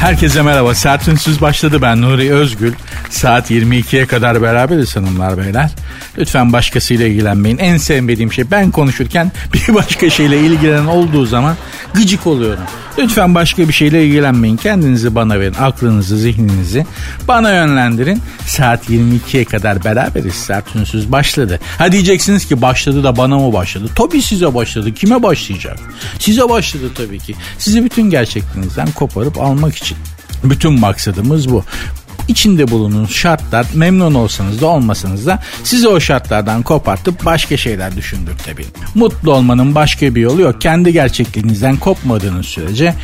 Herkese merhaba. Sertünsüz başladı ben Nuri Özgül. Saat 22'ye kadar beraberiz hanımlar beyler. Lütfen başkasıyla ilgilenmeyin. En sevmediğim şey ben konuşurken bir başka şeyle ilgilenen olduğu zaman gıcık oluyorum. Lütfen başka bir şeyle ilgilenmeyin. Kendinizi bana verin. Aklınızı, zihninizi bana yönlendirin. Saat 22'ye kadar beraberiz. Sertünsüz başladı. Ha diyeceksiniz ki başladı da bana mı başladı? Tabii size başladı. Kime başlayacak? Size başladı tabii ki. Sizi bütün gerçekliğinizden koparıp almak için. Bütün maksadımız bu içinde bulunduğunuz şartlar memnun olsanız da olmasanız da sizi o şartlardan kopartıp başka şeyler düşündürtebilir. Mutlu olmanın başka bir yolu yok. Kendi gerçekliğinizden kopmadığınız sürece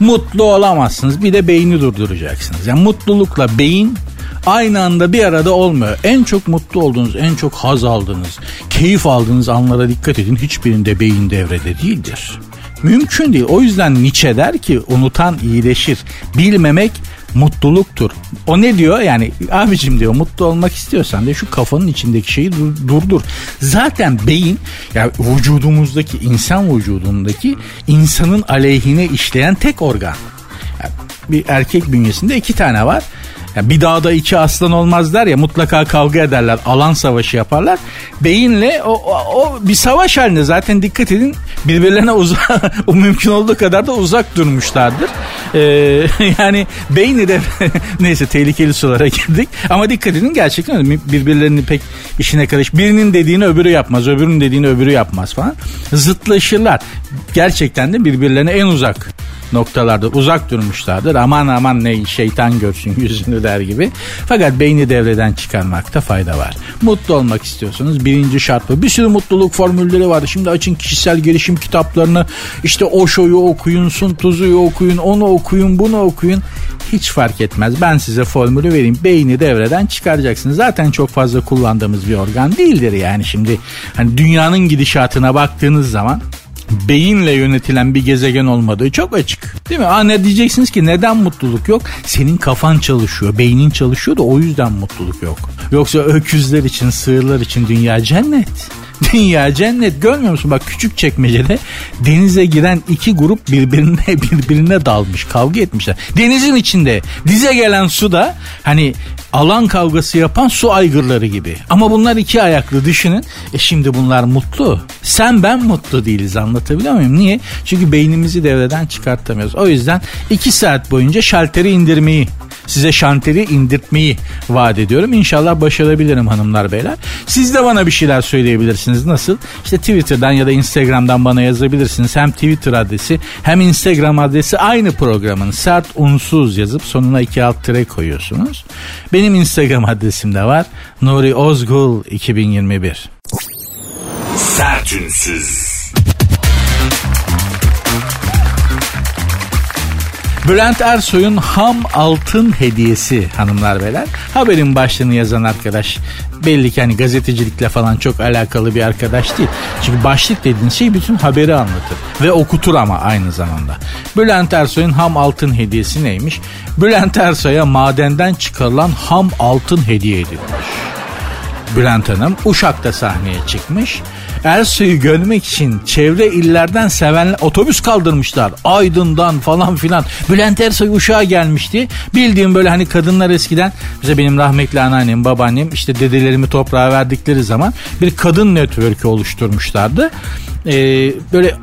mutlu olamazsınız. Bir de beyni durduracaksınız. Yani mutlulukla beyin aynı anda bir arada olmuyor. En çok mutlu olduğunuz, en çok haz aldığınız, keyif aldığınız anlara dikkat edin. Hiçbirinde beyin devrede değildir. Mümkün değil. O yüzden Nietzsche der ki unutan iyileşir. Bilmemek mutluluktur. O ne diyor? Yani abicim diyor mutlu olmak istiyorsan de şu kafanın içindeki şeyi dur, durdur. Zaten beyin ya vücudumuzdaki insan vücudundaki insanın aleyhine işleyen tek organ. Yani bir erkek bünyesinde iki tane var. Yani bir dağda iki aslan olmaz der ya mutlaka kavga ederler. Alan savaşı yaparlar. Beyinle o, o, o bir savaş halinde zaten dikkat edin birbirlerine uzak o mümkün olduğu kadar da uzak durmuşlardır. Ee, yani beyni de neyse tehlikeli sulara girdik. Ama dikkat edin gerçekten birbirlerini pek işine karış. Birinin dediğini öbürü yapmaz. Öbürünün dediğini öbürü yapmaz falan. Zıtlaşırlar. Gerçekten de birbirlerine en uzak noktalarda uzak durmuşlardır. Aman aman ne şeytan görsün yüzünü der gibi. Fakat beyni devreden çıkarmakta fayda var. Mutlu olmak istiyorsanız birinci şart bu. Bir sürü mutluluk formülleri var. Şimdi açın kişisel gelişim kitaplarını işte Osho'yu okuyun, Sun Tzu'yu okuyun, onu okuyun, bunu okuyun. Hiç fark etmez. Ben size formülü vereyim. Beyni devreden çıkaracaksınız. Zaten çok fazla kullandığımız bir organ değildir yani. Şimdi hani dünyanın gidişatına baktığınız zaman beyinle yönetilen bir gezegen olmadığı çok açık. Değil mi? Aa ne diyeceksiniz ki neden mutluluk yok? Senin kafan çalışıyor, beynin çalışıyor da o yüzden mutluluk yok. Yoksa öküzler için, sığırlar için dünya cennet. Dünya cennet görmüyor musun? Bak küçük çekmecede denize giren iki grup birbirine birbirine dalmış. Kavga etmişler. Denizin içinde dize gelen su da hani alan kavgası yapan su aygırları gibi. Ama bunlar iki ayaklı düşünün. E şimdi bunlar mutlu. Sen ben mutlu değiliz anlatabiliyor muyum? Niye? Çünkü beynimizi devreden çıkartamıyoruz. O yüzden iki saat boyunca şalteri indirmeyi size şanteri indirtmeyi vaat ediyorum. İnşallah başarabilirim hanımlar beyler. Siz de bana bir şeyler söyleyebilirsiniz. Nasıl? İşte Twitter'dan ya da Instagram'dan bana yazabilirsiniz. Hem Twitter adresi hem Instagram adresi aynı programın sert unsuz yazıp sonuna iki alt tire koyuyorsunuz. Benim Instagram adresim de var. Nuri Ozgul 2021. Sertünsüz. Bülent Ersoy'un ham altın hediyesi hanımlar beyler. Haberin başlığını yazan arkadaş belli ki hani gazetecilikle falan çok alakalı bir arkadaş değil. Çünkü başlık dediğin şey bütün haberi anlatır ve okutur ama aynı zamanda. Bülent Ersoy'un ham altın hediyesi neymiş? Bülent Ersoy'a madenden çıkarılan ham altın hediye edilmiş. Bülent Hanım Uşak'ta sahneye çıkmış. Ersoy'u görmek için çevre illerden seven otobüs kaldırmışlar. Aydın'dan falan filan. Bülent Ersoy Uşak'a gelmişti. Bildiğim böyle hani kadınlar eskiden bize benim rahmetli anneannem, babaannem işte dedelerimi toprağa verdikleri zaman bir kadın network'ü oluşturmuşlardı. Ee, böyle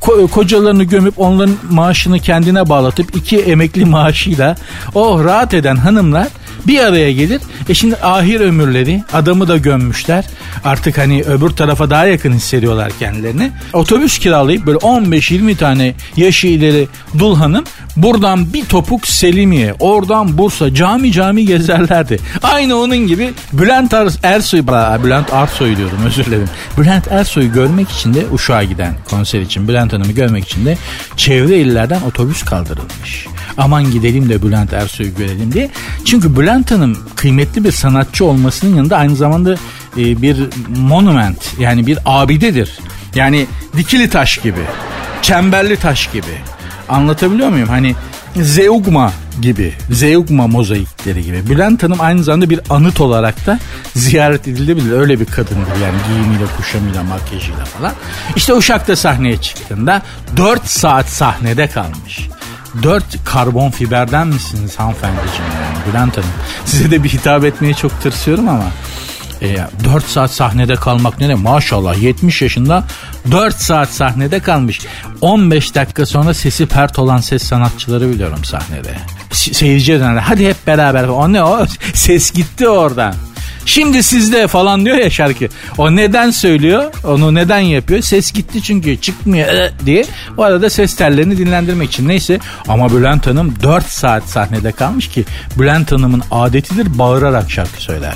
ko- kocalarını gömüp onların maaşını kendine bağlatıp iki emekli maaşıyla oh rahat eden hanımlar bir araya gelir. E şimdi ahir ömürleri adamı da gömmüşler. Artık hani öbür tarafa daha yakın hissediyorlar kendilerini. Otobüs kiralayıp böyle 15-20 tane yaşı ileri dul hanım buradan bir topuk Selimiye, oradan Bursa cami cami gezerlerdi. Aynı onun gibi Bülent Ersoy, Bülent Arsoy diyordum özür dilerim. Bülent Ersoy'u görmek için de Uşak'a giden konser için Bülent Hanım'ı görmek için de çevre illerden otobüs kaldırılmış. Aman gidelim de Bülent Ersoy'u görelim diye. Çünkü Bülent Hanım kıymetli bir sanatçı olmasının yanında aynı zamanda e, bir monument yani bir abidedir. Yani dikili taş gibi. çemberli taş gibi. Anlatabiliyor muyum? Hani Zeugma gibi, Zeugma mozaikleri gibi. Bülent Hanım aynı zamanda bir anıt olarak da ziyaret edilebilir. Öyle bir kadındır yani giyimiyle, kuşamıyla, makyajıyla falan. İşte Uşak'ta sahneye çıktığında 4 saat sahnede kalmış. 4 karbon fiberden misiniz hanımefendiciğim yani Bülent Hanım? Size de bir hitap etmeye çok tırsıyorum ama e, 4 saat sahnede kalmak ne? Maşallah 70 yaşında 4 saat sahnede kalmış. 15 dakika sonra sesi pert olan ses sanatçıları biliyorum sahnede. Se- seyirciye dönerler. Hadi hep beraber. O ne o? Ses gitti oradan. Şimdi sizde falan diyor ya şarkı. O neden söylüyor? Onu neden yapıyor? Ses gitti çünkü çıkmıyor "Ee" diye. O arada ses tellerini dinlendirmek için. Neyse ama Bülent Hanım 4 saat sahnede kalmış ki Bülent Hanım'ın adetidir bağırarak şarkı söyler.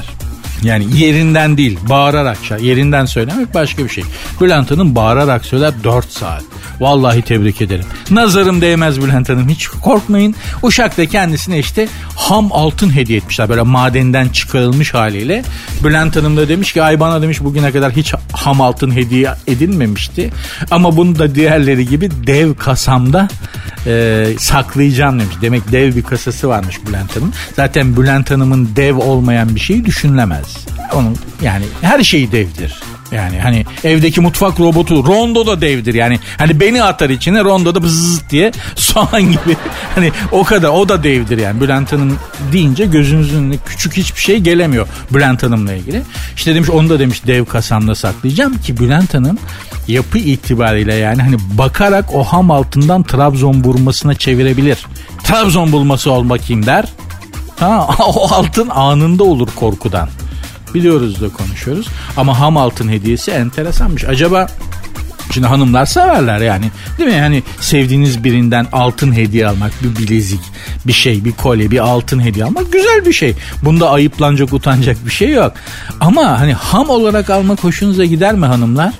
Yani yerinden değil bağırarak. Yerinden söylemek başka bir şey. Bülent Hanım bağırarak söyler 4 saat. Vallahi tebrik ederim. Nazarım değmez Bülent Hanım hiç korkmayın. Uşak'ta kendisine işte ham altın hediye etmişler. Böyle madenden çıkarılmış haliyle. Bülent Hanım da demiş ki ay bana demiş bugüne kadar hiç ham altın hediye edilmemişti. Ama bunu da diğerleri gibi dev kasamda e, saklayacağım demiş. Demek dev bir kasası varmış Bülent Hanım. Zaten Bülent Hanım'ın dev olmayan bir şeyi düşünülemez. Onun yani her şeyi devdir. Yani hani evdeki mutfak robotu Rondo da devdir yani. Hani beni atar içine Rondo da bızz diye soğan gibi. Hani o kadar o da devdir yani. Bülent Hanım deyince gözünüzün önüne küçük hiçbir şey gelemiyor Bülent Hanım'la ilgili. İşte demiş onu da demiş dev kasamda saklayacağım ki Bülent Hanım yapı itibariyle yani hani bakarak o ham altından Trabzon vurmasına çevirebilir. Trabzon bulması ol bakayım der. Ha, o altın anında olur korkudan. Biliyoruz da konuşuyoruz. Ama ham altın hediyesi enteresanmış. Acaba Şimdi hanımlar severler yani. Değil mi? Hani sevdiğiniz birinden altın hediye almak, bir bilezik, bir şey, bir kolye, bir altın hediye almak güzel bir şey. Bunda ayıplanacak, utanacak bir şey yok. Ama hani ham olarak almak hoşunuza gider mi hanımlar?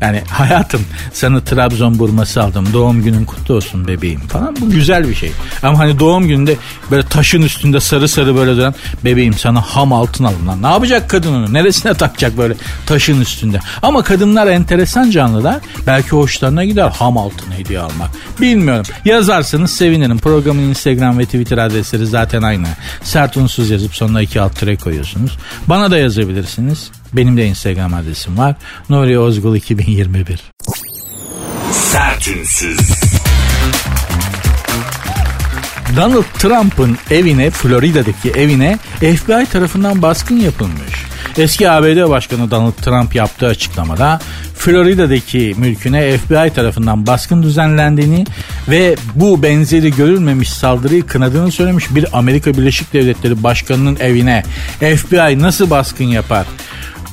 Yani hayatım sana Trabzon burması aldım. Doğum günün kutlu olsun bebeğim falan. Bu güzel bir şey. Ama hani doğum gününde böyle taşın üstünde sarı sarı böyle duran bebeğim sana ham altın aldım lan. Ne yapacak kadın onu? Neresine takacak böyle taşın üstünde? Ama kadınlar enteresan canlılar. Belki hoşlarına gider ham altın hediye almak. Bilmiyorum. Yazarsanız sevinirim. Programın Instagram ve Twitter adresleri zaten aynı. Sert unsuz yazıp sonuna iki alt koyuyorsunuz. Bana da yazabilirsiniz. Benim de Instagram adresim var. Nuri Ozgul 2021. Sertünsüz. Donald Trump'ın evine, Florida'daki evine FBI tarafından baskın yapılmış. Eski ABD Başkanı Donald Trump yaptığı açıklamada Florida'daki mülküne FBI tarafından baskın düzenlendiğini ve bu benzeri görülmemiş saldırıyı kınadığını söylemiş. Bir Amerika Birleşik Devletleri Başkanı'nın evine FBI nasıl baskın yapar?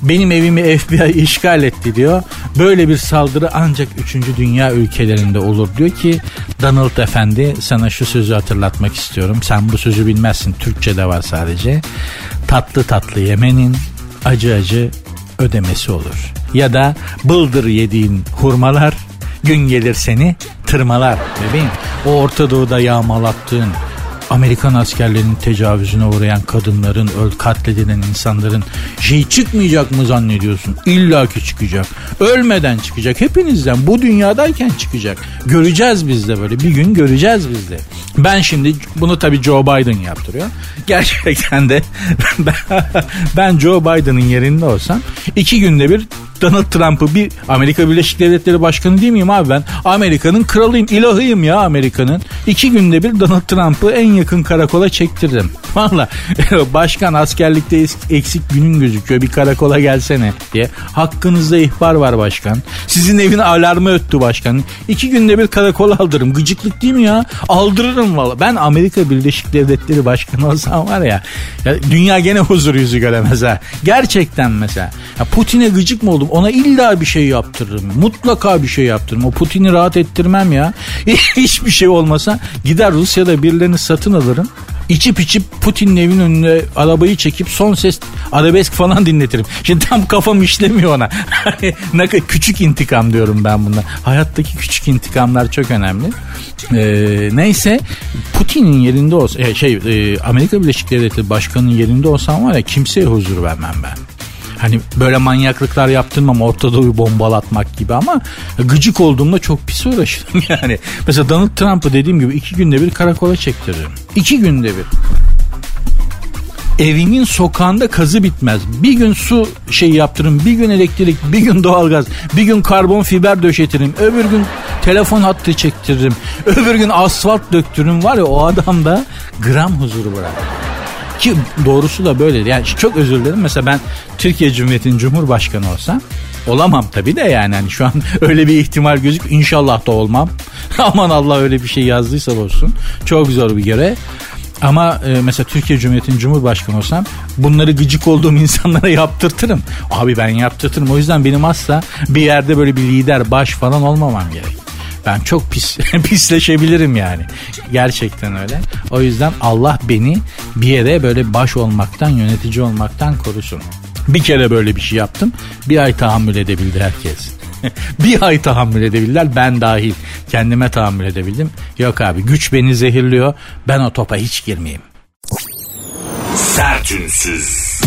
Benim evimi FBI işgal etti diyor. Böyle bir saldırı ancak 3. dünya ülkelerinde olur diyor ki Donald Efendi sana şu sözü hatırlatmak istiyorum. Sen bu sözü bilmezsin. Türkçe'de var sadece. Tatlı tatlı yemenin acı acı ödemesi olur. Ya da bıldır yediğin hurmalar gün gelir seni tırmalar bebeğim. O Orta Doğu'da yağmalattığın Amerikan askerlerinin tecavüzüne uğrayan kadınların, öl katledilen insanların şey çıkmayacak mı zannediyorsun? İlla ki çıkacak. Ölmeden çıkacak. Hepinizden bu dünyadayken çıkacak. Göreceğiz biz de böyle. Bir gün göreceğiz biz de. Ben şimdi bunu tabii Joe Biden yaptırıyor. Gerçekten de ben Joe Biden'ın yerinde olsam iki günde bir Donald Trump'ı bir Amerika Birleşik Devletleri Başkanı değil miyim abi ben? Amerika'nın kralıyım, ilahıyım ya Amerika'nın. İki günde bir Donald Trump'ı en yakın karakola çektirdim. Valla başkan askerlikte eksik günün gözüküyor bir karakola gelsene diye. Hakkınızda ihbar var başkan. Sizin evin alarmı öttü başkan. İki günde bir karakola aldırırım. Gıcıklık değil mi ya? Aldırırım valla. Ben Amerika Birleşik Devletleri Başkanı olsam var ya, ya dünya gene huzur yüzü göremez ha. Gerçekten mesela. Putin'e gıcık mı oldum? Ona illa bir şey yaptırırım. Mutlaka bir şey yaptırırım. O Putin'i rahat ettirmem ya. Hiçbir şey olmasa gider Rusya'da birilerini satın alırım. İçip içip Putin'in evin önüne arabayı çekip son ses arabesk falan dinletirim. Şimdi tam kafam işlemiyor ona. ne küçük intikam diyorum ben buna. Hayattaki küçük intikamlar çok önemli. Ee, neyse Putin'in yerinde olsa şey e, Amerika Birleşik Devletleri Başkanı'nın yerinde olsam var ya kimseye huzur vermem ben. Hani böyle manyaklıklar yaptırmam Orta bir bombalatmak gibi ama gıcık olduğumda çok pis uğraşırım yani. Mesela Donald Trump'ı dediğim gibi iki günde bir karakola çektiririm. İki günde bir evimin sokağında kazı bitmez. Bir gün su şey yaptırırım, bir gün elektrik, bir gün doğalgaz, bir gün karbon fiber döşetirim, öbür gün telefon hattı çektiririm, öbür gün asfalt döktürürüm var ya o adamda gram huzuru bırak. Ki doğrusu da böyle. Yani çok özür dilerim. Mesela ben Türkiye Cumhuriyeti'nin Cumhurbaşkanı olsam olamam tabii de yani. Hani şu an öyle bir ihtimal gözük. İnşallah da olmam. Aman Allah öyle bir şey yazdıysa olsun. Çok zor bir göre. Ama e, mesela Türkiye Cumhuriyeti'nin Cumhurbaşkanı olsam bunları gıcık olduğum insanlara yaptırtırım. Abi ben yaptırtırım. O yüzden benim asla bir yerde böyle bir lider baş falan olmamam gerek. Ben çok pis pisleşebilirim yani. Gerçekten öyle. O yüzden Allah beni bir yere böyle baş olmaktan, yönetici olmaktan korusun. Bir kere böyle bir şey yaptım. Bir ay tahammül edebildi herkes. bir ay tahammül edebildiler ben dahil. Kendime tahammül edebildim. Yok abi güç beni zehirliyor. Ben o topa hiç girmeyeyim. Sertünsüz.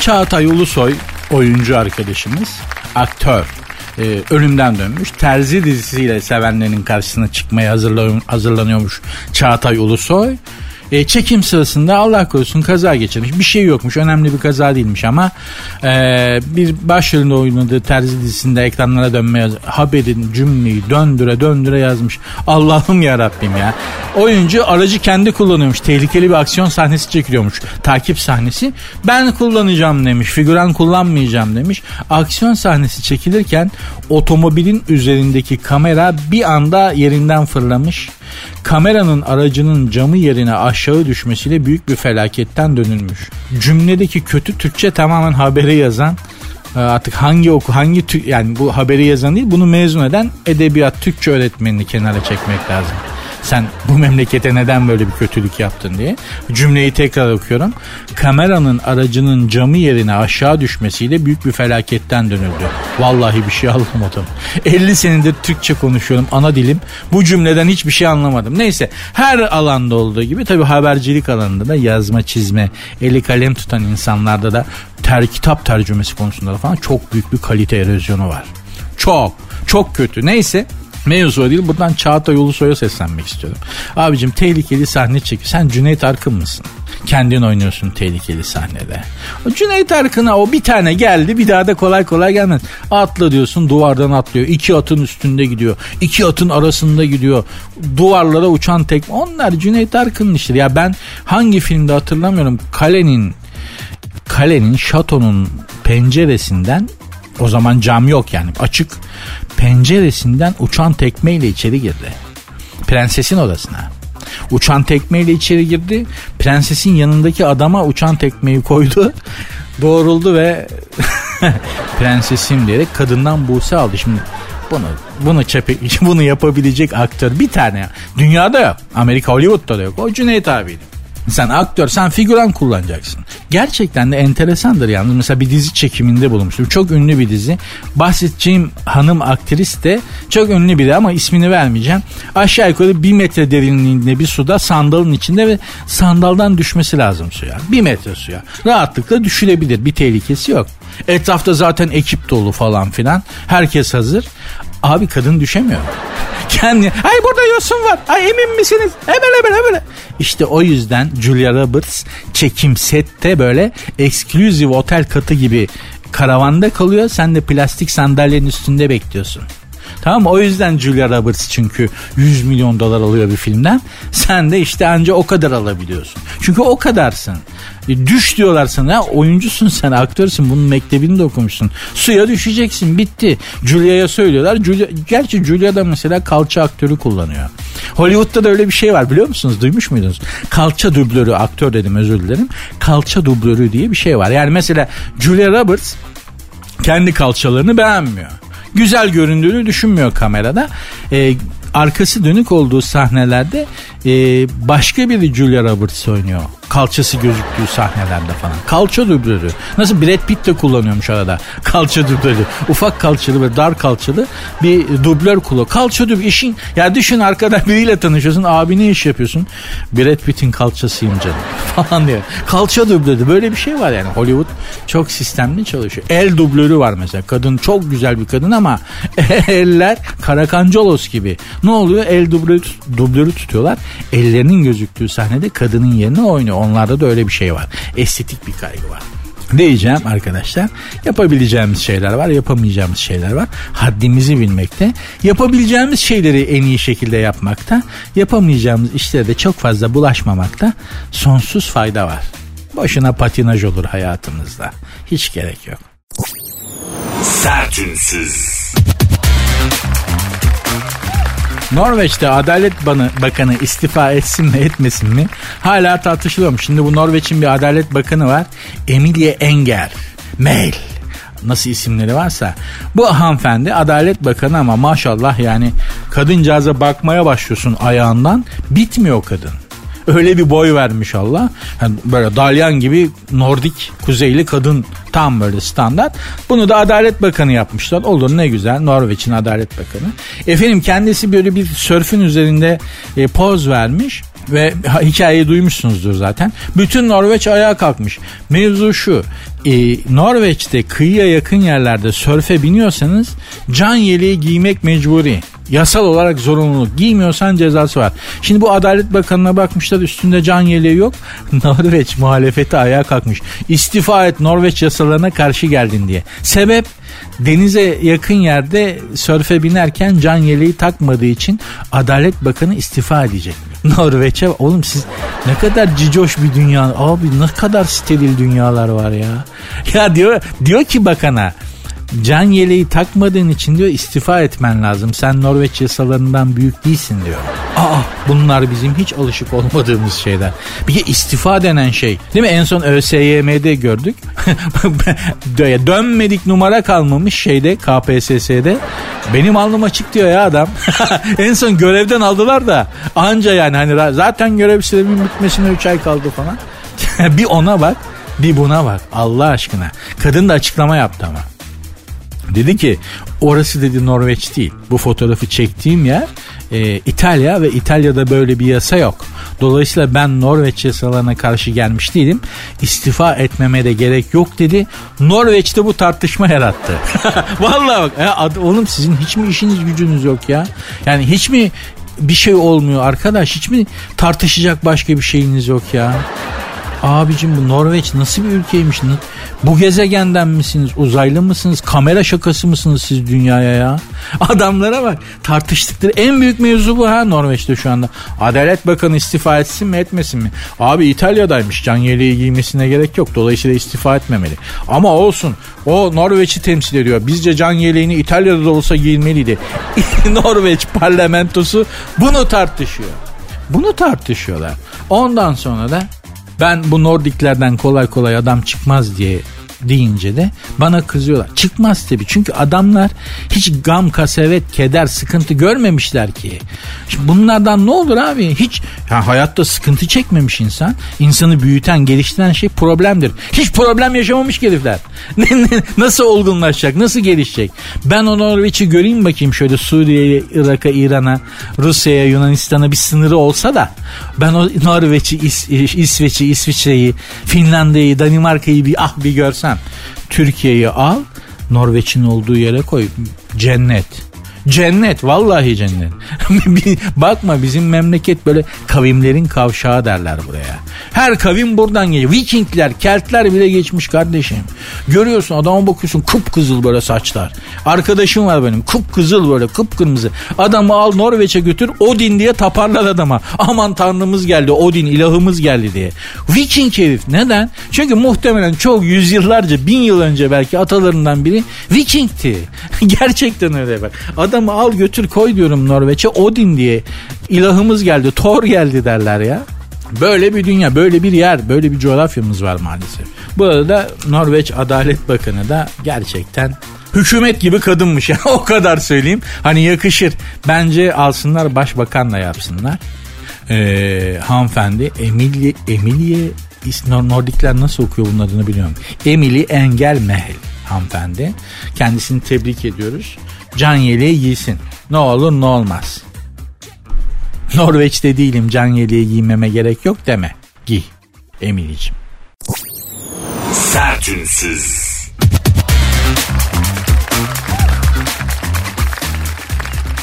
Çağatay Ulusoy oyuncu arkadaşımız, aktör, e, ölümden dönmüş. Terzi dizisiyle sevenlerin karşısına çıkmaya hazırlanıyormuş Çağatay Ulusoy. E, çekim sırasında Allah korusun kaza geçirmiş. Bir şey yokmuş. Önemli bir kaza değilmiş ama e, bir başrolünde oynadığı terzi dizisinde ekranlara dönmeye haberin cümleyi döndüre döndüre yazmış. Allah'ım ya Rabbim ya. Oyuncu aracı kendi kullanıyormuş. Tehlikeli bir aksiyon sahnesi çekiliyormuş. Takip sahnesi. Ben kullanacağım demiş. Figüran kullanmayacağım demiş. Aksiyon sahnesi çekilirken otomobilin üzerindeki kamera bir anda yerinden fırlamış. Kameranın aracının camı yerine aşağı düşmesiyle büyük bir felaketten dönülmüş. Cümledeki kötü Türkçe tamamen haberi yazan e, artık hangi oku hangi yani bu haberi yazan değil bunu mezun eden edebiyat Türkçe öğretmenini kenara çekmek lazım sen bu memlekete neden böyle bir kötülük yaptın diye. Cümleyi tekrar okuyorum. Kameranın aracının camı yerine aşağı düşmesiyle büyük bir felaketten dönüldü. Vallahi bir şey anlamadım. 50 senedir Türkçe konuşuyorum ana dilim. Bu cümleden hiçbir şey anlamadım. Neyse her alanda olduğu gibi tabi habercilik alanında da yazma çizme eli kalem tutan insanlarda da ter kitap tercümesi konusunda da falan çok büyük bir kalite erozyonu var. Çok çok kötü. Neyse Mevzu değil. Buradan Çağatay Ulusoy'a seslenmek istiyorum. Abicim tehlikeli sahne çekiyor. Sen Cüneyt Arkın mısın? Kendin oynuyorsun tehlikeli sahnede. O Cüneyt Arkın'a o bir tane geldi bir daha da kolay kolay gelmez. Atla diyorsun duvardan atlıyor. İki atın üstünde gidiyor. İki atın arasında gidiyor. Duvarlara uçan tekme. Onlar Cüneyt Arkın'ın işleri. Ya ben hangi filmde hatırlamıyorum. Kalenin kalenin şatonun penceresinden o zaman cam yok yani açık penceresinden uçan tekmeyle içeri girdi. Prensesin odasına. Uçan tekmeyle içeri girdi. Prensesin yanındaki adama uçan tekmeyi koydu. Doğruldu ve prensesim diyerek kadından Buse aldı. Şimdi bunu bunu çepe, bunu yapabilecek aktör bir tane. Dünyada yok. Amerika Hollywood'da da yok. O Cüneyt abiydi. Sen aktör, sen figüran kullanacaksın. Gerçekten de enteresandır yalnız. Mesela bir dizi çekiminde bulunmuştum. Çok ünlü bir dizi. Bahsedeceğim hanım aktris de çok ünlü biri ama ismini vermeyeceğim. Aşağı yukarı bir metre derinliğinde bir suda sandalın içinde ve sandaldan düşmesi lazım suya. Bir metre suya. Rahatlıkla düşülebilir. Bir tehlikesi yok. Etrafta zaten ekip dolu falan filan. Herkes hazır. Abi kadın düşemiyor. Kendi, ay burada yosun var. Ay emin misiniz? Hemen hemen hemen. İşte o yüzden Julia Roberts çekim sette böyle eksklusif otel katı gibi karavanda kalıyor. Sen de plastik sandalyenin üstünde bekliyorsun. Tamam mı? O yüzden Julia Roberts çünkü 100 milyon dolar alıyor bir filmden. Sen de işte anca o kadar alabiliyorsun. Çünkü o kadarsın. E, düş diyorlar sana oyuncusun sen aktörsün bunun mektebini de okumuşsun. Suya düşeceksin bitti. Julia'ya söylüyorlar. Julia, gerçi Julia da mesela kalça aktörü kullanıyor. Hollywood'da da öyle bir şey var biliyor musunuz? Duymuş muydunuz? Kalça dublörü aktör dedim özür dilerim. Kalça dublörü diye bir şey var. Yani mesela Julia Roberts kendi kalçalarını beğenmiyor güzel göründüğünü düşünmüyor kamerada. E, arkası dönük olduğu sahnelerde e, başka biri Julia Roberts oynuyor kalçası gözüktüğü sahnelerde falan. Kalça dublörü. Nasıl Brad Pitt de kullanıyormuş arada. Kalça dublörü. Ufak kalçalı ve dar kalçalı bir dublör kullanıyor. Kalça dublörü işin ya düşün arkada biriyle tanışıyorsun. Abi ne iş yapıyorsun? Brad Pitt'in kalçasıyım canım falan diyor. Kalça dublörü böyle bir şey var yani. Hollywood çok sistemli çalışıyor. El dublörü var mesela. Kadın çok güzel bir kadın ama eller Karakancolos gibi. Ne oluyor? El dublörü, dublörü tutuyorlar. Ellerinin gözüktüğü sahnede kadının yerine oynuyor. Onlarda da öyle bir şey var. Estetik bir kaygı var diyeceğim arkadaşlar. Yapabileceğimiz şeyler var, yapamayacağımız şeyler var. Haddimizi bilmekte, yapabileceğimiz şeyleri en iyi şekilde yapmakta, yapamayacağımız işlere de çok fazla bulaşmamakta sonsuz fayda var. Boşuna patinaj olur hayatımızda. Hiç gerek yok. Sertünsüz. Norveç'te Adalet Bakanı istifa etsin mi etmesin mi hala tartışılıyormuş. Şimdi bu Norveç'in bir Adalet Bakanı var. Emilie Enger. Mail nasıl isimleri varsa bu hanımefendi Adalet Bakanı ama maşallah yani kadıncağıza bakmaya başlıyorsun ayağından bitmiyor kadın. Öyle bir boy vermiş Allah. Yani böyle dalyan gibi Nordik kuzeyli kadın tam böyle standart. Bunu da Adalet Bakanı yapmışlar. Olur ne güzel Norveç'in Adalet Bakanı. Efendim kendisi böyle bir sörfün üzerinde e, poz vermiş ve hikayeyi duymuşsunuzdur zaten. Bütün Norveç ayağa kalkmış. Mevzu şu. E, Norveç'te kıyıya yakın yerlerde sörfe biniyorsanız can yeleği giymek mecburi. Yasal olarak zorunluluk. Giymiyorsan cezası var. Şimdi bu Adalet Bakanı'na bakmışlar üstünde can yeleği yok. Norveç muhalefeti ayağa kalkmış. İstifa et Norveç yasalarına karşı geldin diye. Sebep denize yakın yerde sörfe binerken can yeleği takmadığı için Adalet Bakanı istifa edecek. Norveç'e oğlum siz ne kadar cicoş bir dünya abi ne kadar steril dünyalar var ya. Ya diyor diyor ki bakana can yeleği takmadığın için diyor istifa etmen lazım. Sen Norveç yasalarından büyük değilsin diyor. Aa bunlar bizim hiç alışık olmadığımız şeyler. Bir de istifa denen şey. Değil mi? En son ÖSYM'de gördük. Dönmedik numara kalmamış şeyde KPSS'de. Benim alnım açık diyor ya adam. en son görevden aldılar da anca yani hani zaten görev süremin bitmesine 3 ay kaldı falan. bir ona bak bir buna bak Allah aşkına. Kadın da açıklama yaptı ama. Dedi ki orası dedi Norveç değil. Bu fotoğrafı çektiğim yer e, İtalya ve İtalya'da böyle bir yasa yok. Dolayısıyla ben Norveç yasalarına karşı gelmiş değilim. İstifa etmeme de gerek yok dedi. Norveç'te bu tartışma yarattı. Vallahi bak ya, oğlum sizin hiç mi işiniz gücünüz yok ya? Yani hiç mi bir şey olmuyor arkadaş? Hiç mi tartışacak başka bir şeyiniz yok ya? Abicim bu Norveç nasıl bir ülkeymiş? Bu gezegenden misiniz? Uzaylı mısınız? Kamera şakası mısınız siz dünyaya ya? Adamlara bak. Tartıştıkları en büyük mevzu bu ha Norveç'te şu anda. Adalet Bakanı istifa etsin mi etmesin mi? Abi İtalya'daymış. Can yeleği giymesine gerek yok. Dolayısıyla istifa etmemeli. Ama olsun. O Norveç'i temsil ediyor. Bizce can yeleğini İtalya'da da olsa giyilmeliydi. Norveç parlamentosu bunu tartışıyor. Bunu tartışıyorlar. Ondan sonra da ben bu Nordiklerden kolay kolay adam çıkmaz diye deyince de bana kızıyorlar. Çıkmaz tabii çünkü adamlar hiç gam, kasevet, keder, sıkıntı görmemişler ki. Şimdi bunlardan ne olur abi? Hiç ya hayatta sıkıntı çekmemiş insan. İnsanı büyüten, geliştiren şey problemdir. Hiç problem yaşamamış herifler. nasıl olgunlaşacak? Nasıl gelişecek? Ben o Norveç'i göreyim bakayım şöyle Suriye'ye, Irak'a, İran'a, Rusya'ya, Yunanistan'a bir sınırı olsa da ben o Norveç'i, İs İsveç'i, İsviçre'yi, Finlandiya'yı, Danimarka'yı bir ah bir görsem. Türkiye'yi al, Norveç'in olduğu yere koy. Cennet. Cennet vallahi cennet. Bakma bizim memleket böyle kavimlerin kavşağı derler buraya. Her kavim buradan geliyor. Vikingler, Keltler bile geçmiş kardeşim. Görüyorsun adama bakıyorsun kıpkızıl böyle saçlar. Arkadaşım var benim kıpkızıl böyle kıpkırmızı. Adamı al Norveç'e götür Odin diye taparlar adama. Aman tanrımız geldi Odin ilahımız geldi diye. Viking herif neden? Çünkü muhtemelen çok yüzyıllarca bin yıl önce belki atalarından biri Viking'ti. Gerçekten öyle bak. Adamı al götür koy diyorum Norveç'e Odin diye. İlahımız geldi Thor geldi derler ya. Böyle bir dünya, böyle bir yer, böyle bir coğrafyamız var maalesef. Bu arada Norveç Adalet Bakanı da gerçekten hükümet gibi kadınmış ya o kadar söyleyeyim. Hani yakışır. Bence alsınlar başbakanla yapsınlar. Ee, hanımefendi Emilie, Emilie Nordikler nasıl okuyor bunun adını biliyorum. Emily Engel Mehel hanımefendi. Kendisini tebrik ediyoruz. Can yeleği giysin. Ne olur ne olmaz. Norveç'te değilim can yeleği giymeme gerek yok deme. Giy Emily'cim. Sertünsüz.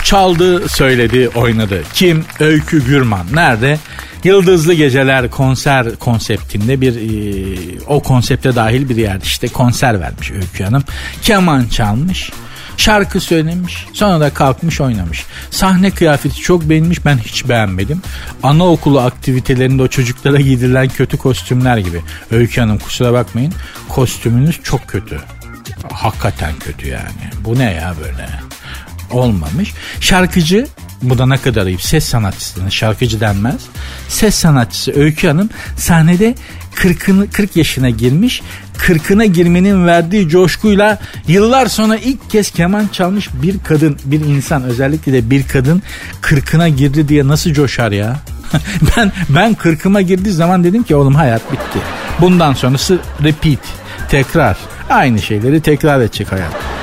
Çaldı, söyledi, oynadı. Kim? Öykü Gürman. Nerede? Yıldızlı Geceler konser konseptinde bir e, o konsepte dahil bir yerde işte konser vermiş Öykü Hanım. Keman çalmış. Şarkı söylemiş. Sonra da kalkmış oynamış. Sahne kıyafeti çok beğenmiş. Ben hiç beğenmedim. Anaokulu aktivitelerinde o çocuklara giydirilen kötü kostümler gibi. Öykü Hanım kusura bakmayın. Kostümünüz çok kötü. Hakikaten kötü yani. Bu ne ya böyle? Olmamış. Şarkıcı bu da ne kadar ayıp. Ses sanatçısına şarkıcı denmez. Ses sanatçısı Öykü Hanım sahnede 40'ını 40 yaşına girmiş. 40'ına girmenin verdiği coşkuyla yıllar sonra ilk kez keman çalmış bir kadın, bir insan özellikle de bir kadın 40'ına girdi diye nasıl coşar ya? ben ben 40'ıma girdiği zaman dedim ki oğlum hayat bitti. Bundan sonrası repeat, tekrar. Aynı şeyleri tekrar edecek hayat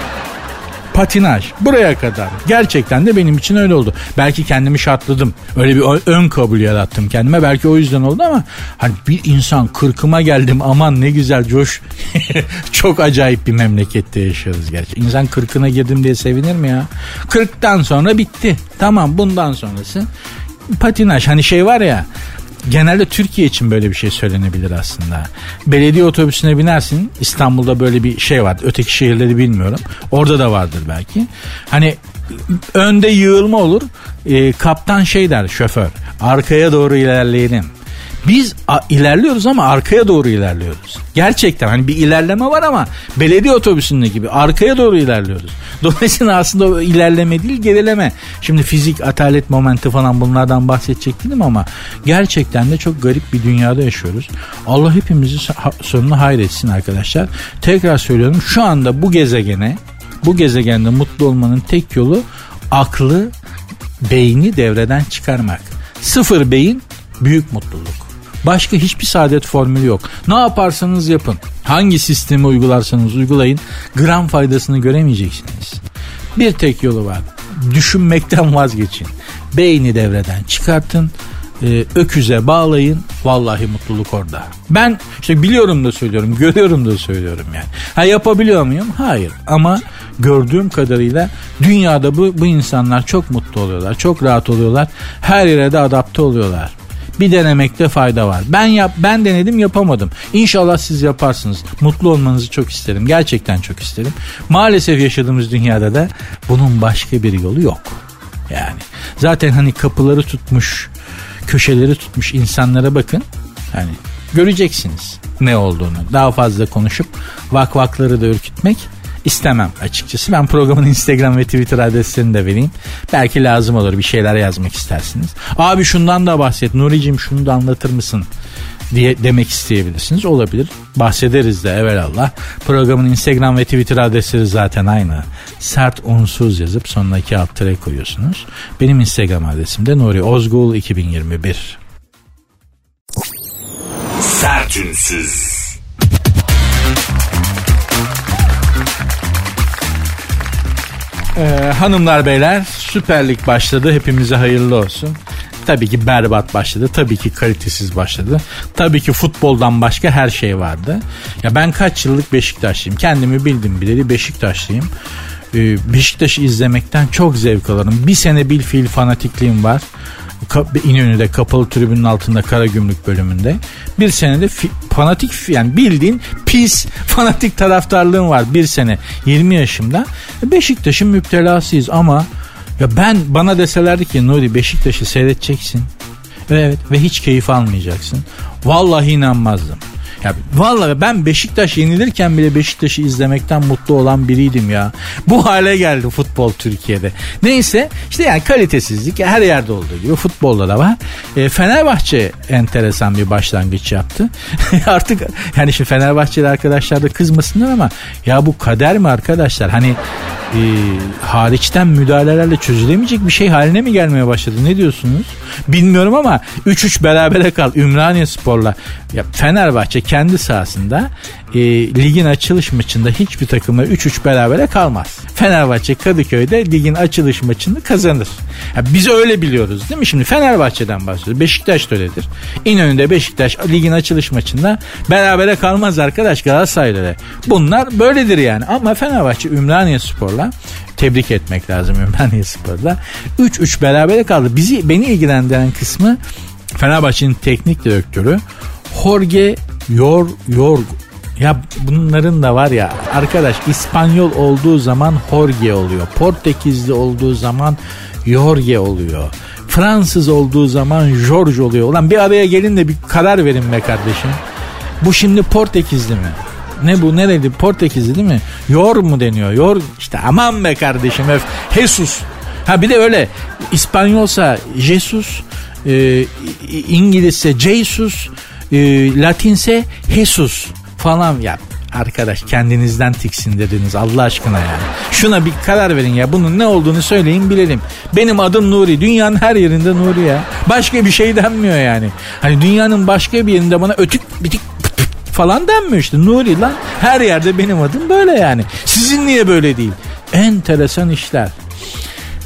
patinaj buraya kadar. Gerçekten de benim için öyle oldu. Belki kendimi şartladım. Öyle bir ön kabul yarattım kendime. Belki o yüzden oldu ama hani bir insan kırkıma geldim aman ne güzel coş. Çok acayip bir memlekette yaşıyoruz gerçi. İnsan kırkına girdim diye sevinir mi ya? Kırktan sonra bitti. Tamam bundan sonrası patinaj hani şey var ya genelde Türkiye için böyle bir şey söylenebilir aslında. Belediye otobüsüne binersin. İstanbul'da böyle bir şey var. Öteki şehirleri bilmiyorum. Orada da vardır belki. Hani önde yığılma olur. E, kaptan şey der şoför. Arkaya doğru ilerleyelim. Biz ilerliyoruz ama arkaya doğru ilerliyoruz. Gerçekten hani bir ilerleme var ama belediye otobüsünde gibi arkaya doğru ilerliyoruz. Dolayısıyla aslında ilerleme değil gerileme. Şimdi fizik, atalet momenti falan bunlardan bahsedecek ama gerçekten de çok garip bir dünyada yaşıyoruz. Allah hepimizi sonunu hayretsin arkadaşlar. Tekrar söylüyorum şu anda bu gezegene bu gezegende mutlu olmanın tek yolu aklı, beyni devreden çıkarmak. Sıfır beyin büyük mutluluk. Başka hiçbir saadet formülü yok. Ne yaparsanız yapın. Hangi sistemi uygularsanız uygulayın gram faydasını göremeyeceksiniz. Bir tek yolu var. Düşünmekten vazgeçin. Beyni devreden çıkartın e, öküze bağlayın vallahi mutluluk orada. Ben işte biliyorum da söylüyorum görüyorum da söylüyorum yani. Ha yapabiliyor muyum? Hayır ama gördüğüm kadarıyla dünyada bu, bu insanlar çok mutlu oluyorlar çok rahat oluyorlar her yere de adapte oluyorlar bir denemekte fayda var. Ben yap ben denedim yapamadım. İnşallah siz yaparsınız. Mutlu olmanızı çok isterim. Gerçekten çok isterim. Maalesef yaşadığımız dünyada da bunun başka bir yolu yok. Yani zaten hani kapıları tutmuş, köşeleri tutmuş insanlara bakın. Hani göreceksiniz ne olduğunu. Daha fazla konuşup vakvakları da ürkütmek istemem açıkçası. Ben programın Instagram ve Twitter adreslerini de vereyim. Belki lazım olur bir şeyler yazmak istersiniz. Abi şundan da bahset Nuri'cim şunu da anlatır mısın? diye demek isteyebilirsiniz. Olabilir. Bahsederiz de evelallah. Programın Instagram ve Twitter adresleri zaten aynı. Sert unsuz yazıp sonuna iki alt koyuyorsunuz. Benim Instagram adresim de Nuri Ozgul 2021. Sertünsüz. Ee, hanımlar beyler Süper Lig başladı. Hepimize hayırlı olsun. Tabii ki berbat başladı. Tabii ki kalitesiz başladı. Tabii ki futboldan başka her şey vardı. Ya ben kaç yıllık Beşiktaşlıyım. Kendimi bildim bileli Beşiktaşlıyım. Ee, Beşiktaş'ı izlemekten çok zevk alırım. Bir sene bil fiil fanatikliğim var. İnönü'de kapalı tribünün altında kara gümrük bölümünde. Bir senede fi, fanatik yani bildiğin pis fanatik taraftarlığım var bir sene 20 yaşımda. Beşiktaş'ın müptelasıyız ama ya ben bana deselerdi ki Nuri Beşiktaş'ı seyredeceksin. Evet ve hiç keyif almayacaksın. Vallahi inanmazdım. Ya vallahi ben Beşiktaş yenilirken bile Beşiktaş'ı izlemekten mutlu olan biriydim ya. Bu hale geldi futbol Türkiye'de. Neyse işte yani kalitesizlik her yerde olduğu gibi futbolda da var. E, Fenerbahçe enteresan bir başlangıç yaptı. Artık yani şimdi Fenerbahçeli arkadaşlar da kızmasınlar ama ya bu kader mi arkadaşlar? Hani e, hariçten müdahalelerle çözülemeyecek bir şey haline mi gelmeye başladı? Ne diyorsunuz? Bilmiyorum ama 3-3 berabere kal Ümraniye Spor'la. Ya Fenerbahçe kendi sahasında e, ligin açılış maçında hiçbir takımla 3-3 berabere kalmaz. Fenerbahçe Kadıköy'de ligin açılış maçını kazanır. Ya biz öyle biliyoruz değil mi? Şimdi Fenerbahçe'den bahsediyoruz. Beşiktaş da öyledir. İnönü'nde Beşiktaş ligin açılış maçında berabere kalmaz arkadaş Galatasaray'la. Bunlar böyledir yani. Ama Fenerbahçe Ümraniye Spor'la tebrik etmek lazım Ümraniye Spor'la. 3-3 berabere kaldı. Bizi beni ilgilendiren kısmı Fenerbahçe'nin teknik direktörü Jorge Yor Yor ya bunların da var ya arkadaş İspanyol olduğu zaman Jorge oluyor. Portekizli olduğu zaman Jorge oluyor. Fransız olduğu zaman George oluyor. Ulan bir araya gelin de bir karar verin be kardeşim. Bu şimdi Portekizli mi? Ne bu nereydi Portekizli değil mi? Yor mu deniyor? Yor işte aman be kardeşim. Jesus. Ha bir de öyle İspanyolsa Jesus, e, İngilizse Jesus, e, Latinse Jesus falan ya arkadaş kendinizden tiksin dediniz Allah aşkına yani. Şuna bir karar verin ya bunun ne olduğunu söyleyin bilelim. Benim adım Nuri dünyanın her yerinde Nuri ya. Başka bir şey denmiyor yani. Hani dünyanın başka bir yerinde bana ötük bitik falan denmiyor işte Nuri lan. Her yerde benim adım böyle yani. Sizin niye böyle değil? Enteresan işler.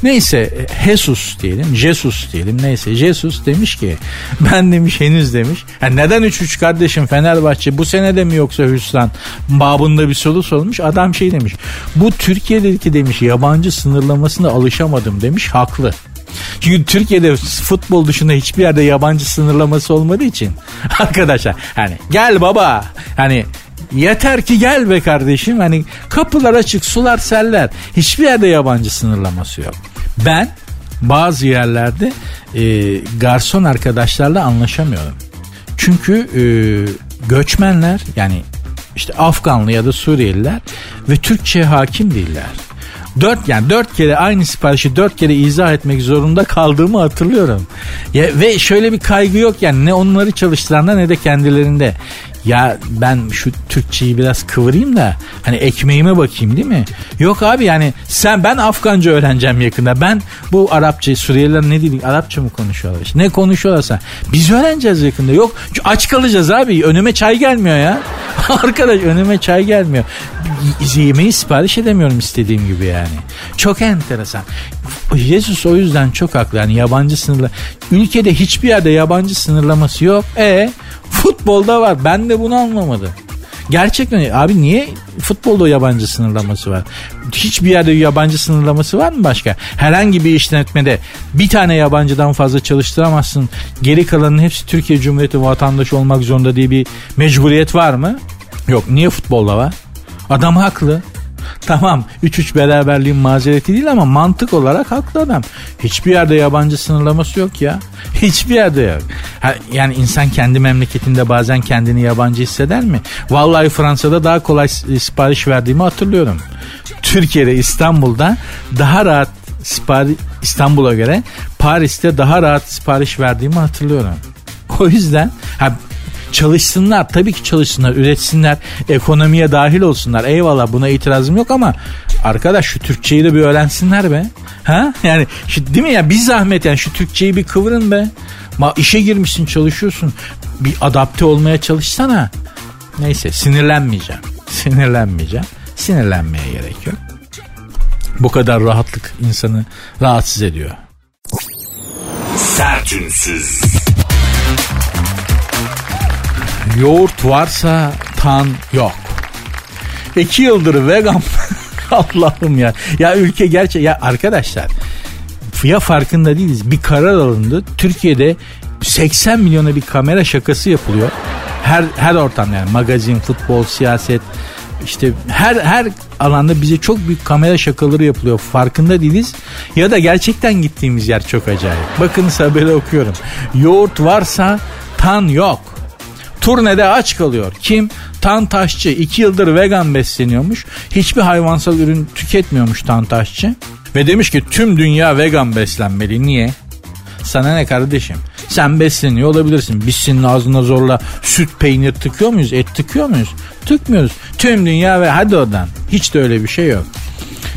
Neyse Jesus diyelim, Jesus diyelim neyse. Jesus demiş ki ben demiş henüz demiş. Yani neden 3-3 kardeşim Fenerbahçe bu sene de mi yoksa hüsran babında bir soru sormuş. Adam şey demiş bu Türkiye'deki demiş yabancı sınırlamasına alışamadım demiş haklı. Çünkü Türkiye'de futbol dışında hiçbir yerde yabancı sınırlaması olmadığı için arkadaşlar hani gel baba hani Yeter ki gel be kardeşim. Hani kapılar açık, sular seller. Hiçbir yerde yabancı sınırlaması yok. Ben bazı yerlerde e, garson arkadaşlarla anlaşamıyorum. Çünkü e, göçmenler yani işte Afganlı ya da Suriyeliler ve Türkçe hakim değiller. Dört yani dört kere aynı siparişi dört kere izah etmek zorunda kaldığımı hatırlıyorum. Ya, ve şöyle bir kaygı yok yani ne onları çalıştıranda ne de kendilerinde. Ya ben şu Türkçeyi biraz kıvırayım da hani ekmeğime bakayım değil mi? Yok abi yani sen ben Afganca öğreneceğim yakında. Ben bu Arapça Suriyeliler ne dedik Arapça mı konuşuyorlar? İşte ne konuşuyorlarsa biz öğreneceğiz yakında. Yok aç kalacağız abi önüme çay gelmiyor ya. Arkadaş önüme çay gelmiyor. Yemeği sipariş edemiyorum istediğim gibi yani. Çok enteresan. Jesus o yüzden çok haklı. Yani yabancı sınırla. Ülkede hiçbir yerde yabancı sınırlaması yok. E futbolda var. Ben de bunu anlamadım. Gerçekten abi niye futbolda yabancı sınırlaması var? Hiçbir yerde yabancı sınırlaması var mı başka? Herhangi bir işletmede bir tane yabancıdan fazla çalıştıramazsın. Geri kalanın hepsi Türkiye Cumhuriyeti vatandaşı olmak zorunda diye bir mecburiyet var mı? Yok. Niye futbolda var? Adam haklı. Tamam 3-3 beraberliğin mazereti değil ama mantık olarak haklı adam. Hiçbir yerde yabancı sınırlaması yok ya. Hiçbir yerde yok. Ha, yani insan kendi memleketinde bazen kendini yabancı hisseder mi? Vallahi Fransa'da daha kolay sipariş verdiğimi hatırlıyorum. Türkiye'de İstanbul'da daha rahat sipariş İstanbul'a göre Paris'te daha rahat sipariş verdiğimi hatırlıyorum. O yüzden ha, Çalışsınlar tabii ki çalışsınlar üretsinler ekonomiye dahil olsunlar eyvallah buna itirazım yok ama arkadaş şu Türkçeyi de bir öğrensinler be. Ha? Yani şu, değil mi ya bir zahmet yani şu Türkçeyi bir kıvırın be. Ma işe girmişsin çalışıyorsun bir adapte olmaya çalışsana. Neyse sinirlenmeyeceğim. Sinirlenmeyeceğim. Sinirlenmeye gerek yok. Bu kadar rahatlık insanı rahatsız ediyor. Sertünsüz. Yoğurt varsa tan yok. İki yıldır vegan Allah'ım ya. Ya ülke gerçek ya arkadaşlar ya farkında değiliz. Bir karar alındı. Türkiye'de 80 milyona bir kamera şakası yapılıyor. Her her ortam yani magazin, futbol, siyaset işte her her alanda bize çok büyük kamera şakaları yapılıyor. Farkında değiliz. Ya da gerçekten gittiğimiz yer çok acayip. Bakın haberi okuyorum. Yoğurt varsa tan yok. Turnede aç kalıyor. Kim? Tan Taşçı. iki yıldır vegan besleniyormuş. Hiçbir hayvansal ürün tüketmiyormuş Tan. Ve demiş ki tüm dünya vegan beslenmeli. Niye? Sana ne kardeşim? Sen besleniyor olabilirsin. Biz senin ağzına zorla süt peynir tıkıyor muyuz? Et tıkıyor muyuz? Tıkmıyoruz. Tüm dünya ve hadi oradan. Hiç de öyle bir şey yok.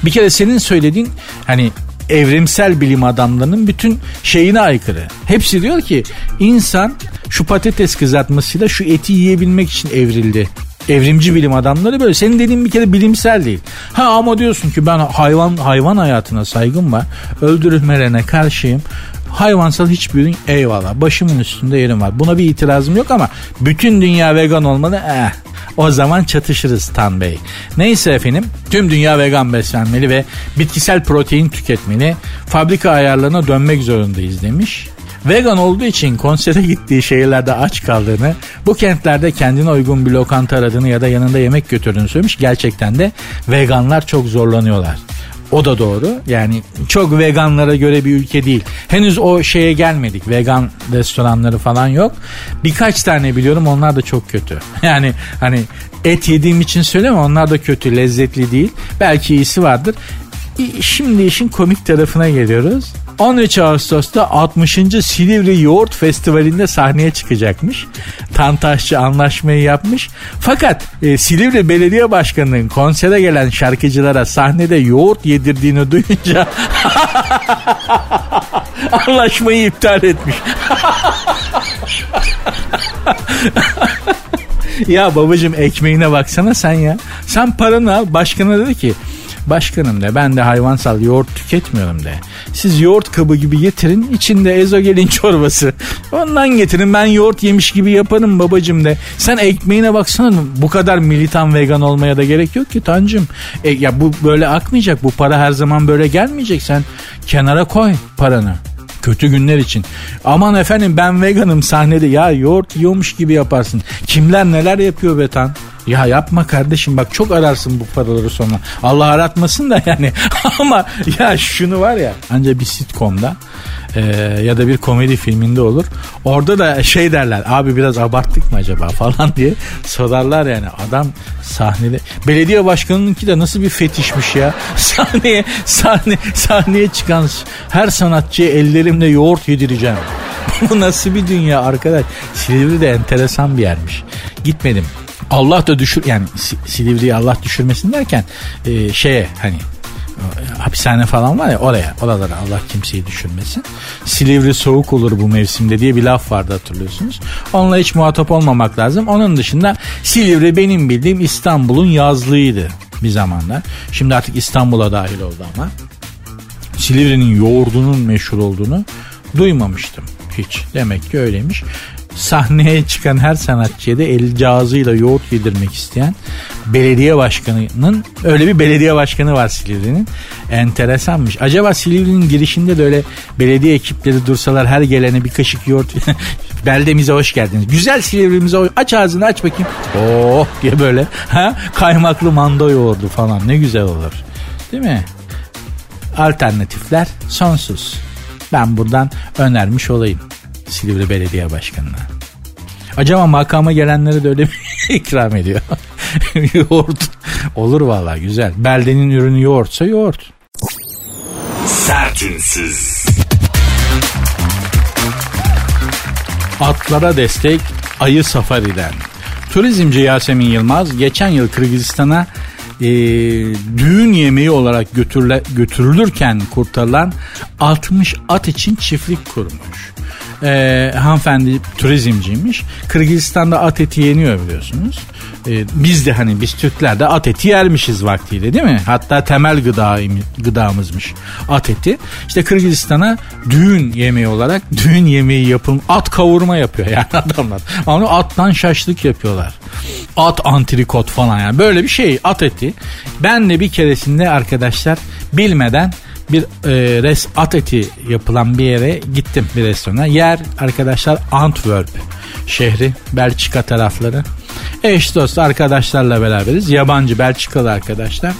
Bir kere senin söylediğin hani evrimsel bilim adamlarının bütün şeyine aykırı. Hepsi diyor ki insan şu patates kızartmasıyla şu eti yiyebilmek için evrildi. Evrimci bilim adamları böyle. Senin dediğin bir kere bilimsel değil. Ha ama diyorsun ki ben hayvan hayvan hayatına saygım var. Öldürülmelerine karşıyım. Hayvansal hiçbir ürün eyvallah. Başımın üstünde yerim var. Buna bir itirazım yok ama bütün dünya vegan olmalı. Eh, o zaman çatışırız Tan Bey. Neyse efendim tüm dünya vegan beslenmeli ve bitkisel protein tüketmeli. Fabrika ayarlarına dönmek zorundayız demiş. Vegan olduğu için konsere gittiği şehirlerde aç kaldığını, bu kentlerde kendine uygun bir lokanta aradığını ya da yanında yemek götürdüğünü söylemiş. Gerçekten de veganlar çok zorlanıyorlar. O da doğru. Yani çok veganlara göre bir ülke değil. Henüz o şeye gelmedik. Vegan restoranları falan yok. Birkaç tane biliyorum onlar da çok kötü. Yani hani et yediğim için söyleme onlar da kötü, lezzetli değil. Belki iyisi vardır. Şimdi işin komik tarafına geliyoruz. 13 Ağustos'ta 60. Silivri Yoğurt Festivali'nde sahneye çıkacakmış. Tantaşçı anlaşmayı yapmış. Fakat e, Silivri Belediye Başkanı'nın konsere gelen şarkıcılara sahnede yoğurt yedirdiğini duyunca anlaşmayı iptal etmiş. ya babacım ekmeğine baksana sen ya. Sen paranı al başkana dedi ki Başkanım de ben de hayvansal yoğurt tüketmiyorum de. Siz yoğurt kabı gibi getirin içinde ezogelin çorbası. Ondan getirin ben yoğurt yemiş gibi yaparım babacım de. Sen ekmeğine baksana bu kadar militan vegan olmaya da gerek yok ki tancım. E, ya bu böyle akmayacak bu para her zaman böyle gelmeyecek sen kenara koy paranı kötü günler için. Aman efendim ben veganım sahnede ya yoğurt yiyormuş gibi yaparsın. Kimler neler yapıyor Betan? Ya yapma kardeşim bak çok ararsın bu paraları sonra. Allah aratmasın da yani. Ama ya şunu var ya ancak bir sitcomda e, ya da bir komedi filminde olur. Orada da şey derler abi biraz abarttık mı acaba falan diye sorarlar yani. Adam sahnede belediye başkanınınki de nasıl bir fetişmiş ya. Sahneye sahne sahneye çıkan her sanatçıya ellerimle yoğurt yedireceğim. Bu nasıl bir dünya arkadaş? Silivri de enteresan bir yermiş. Gitmedim. Allah da düşür yani Silivri'yi Allah düşürmesin derken e, şeye hani hapishane falan var ya oraya oralara Allah kimseyi düşürmesin. Silivri soğuk olur bu mevsimde diye bir laf vardı hatırlıyorsunuz. Onunla hiç muhatap olmamak lazım. Onun dışında Silivri benim bildiğim İstanbul'un yazlığıydı bir zamanlar. Şimdi artık İstanbul'a dahil oldu ama. Silivri'nin yoğurdunun meşhur olduğunu duymamıştım hiç. Demek ki öyleymiş sahneye çıkan her sanatçıya da el cihazıyla yoğurt yedirmek isteyen belediye başkanının öyle bir belediye başkanı var Silivri'nin. Enteresanmış. Acaba Silivri'nin girişinde de öyle belediye ekipleri dursalar her gelene bir kaşık yoğurt beldemize hoş geldiniz. Güzel Silivri'mize aç ağzını aç bakayım. Oh diye böyle ha kaymaklı manda yoğurdu falan ne güzel olur. Değil mi? Alternatifler sonsuz. Ben buradan önermiş olayım. Silivri Belediye Başkanı'na. Acaba makama gelenlere de öyle bir ikram ediyor. yoğurt. Olur valla güzel. Beldenin ürünü yoğurtsa yoğurt. Sertünsüz. Atlara destek ayı safariden. Turizmci Yasemin Yılmaz geçen yıl Kırgızistan'a e, düğün yemeği olarak götürüle, götürülürken kurtarılan 60 at için çiftlik kurmuş e, hanımefendi turizmciymiş. Kırgızistan'da at eti yeniyor biliyorsunuz. E, biz de hani biz Türkler de at eti yermişiz vaktiyle değil mi? Hatta temel gıda gıdamızmış at eti. İşte Kırgızistan'a düğün yemeği olarak düğün yemeği yapın at kavurma yapıyor yani adamlar. Ama attan şaşlık yapıyorlar. At antrikot falan yani böyle bir şey at eti. Ben de bir keresinde arkadaşlar bilmeden bir e, res at eti yapılan bir yere gittim bir restorana. Yer arkadaşlar Antwerp şehri Belçika tarafları. Eş dost arkadaşlarla beraberiz. Yabancı Belçikalı arkadaşlar.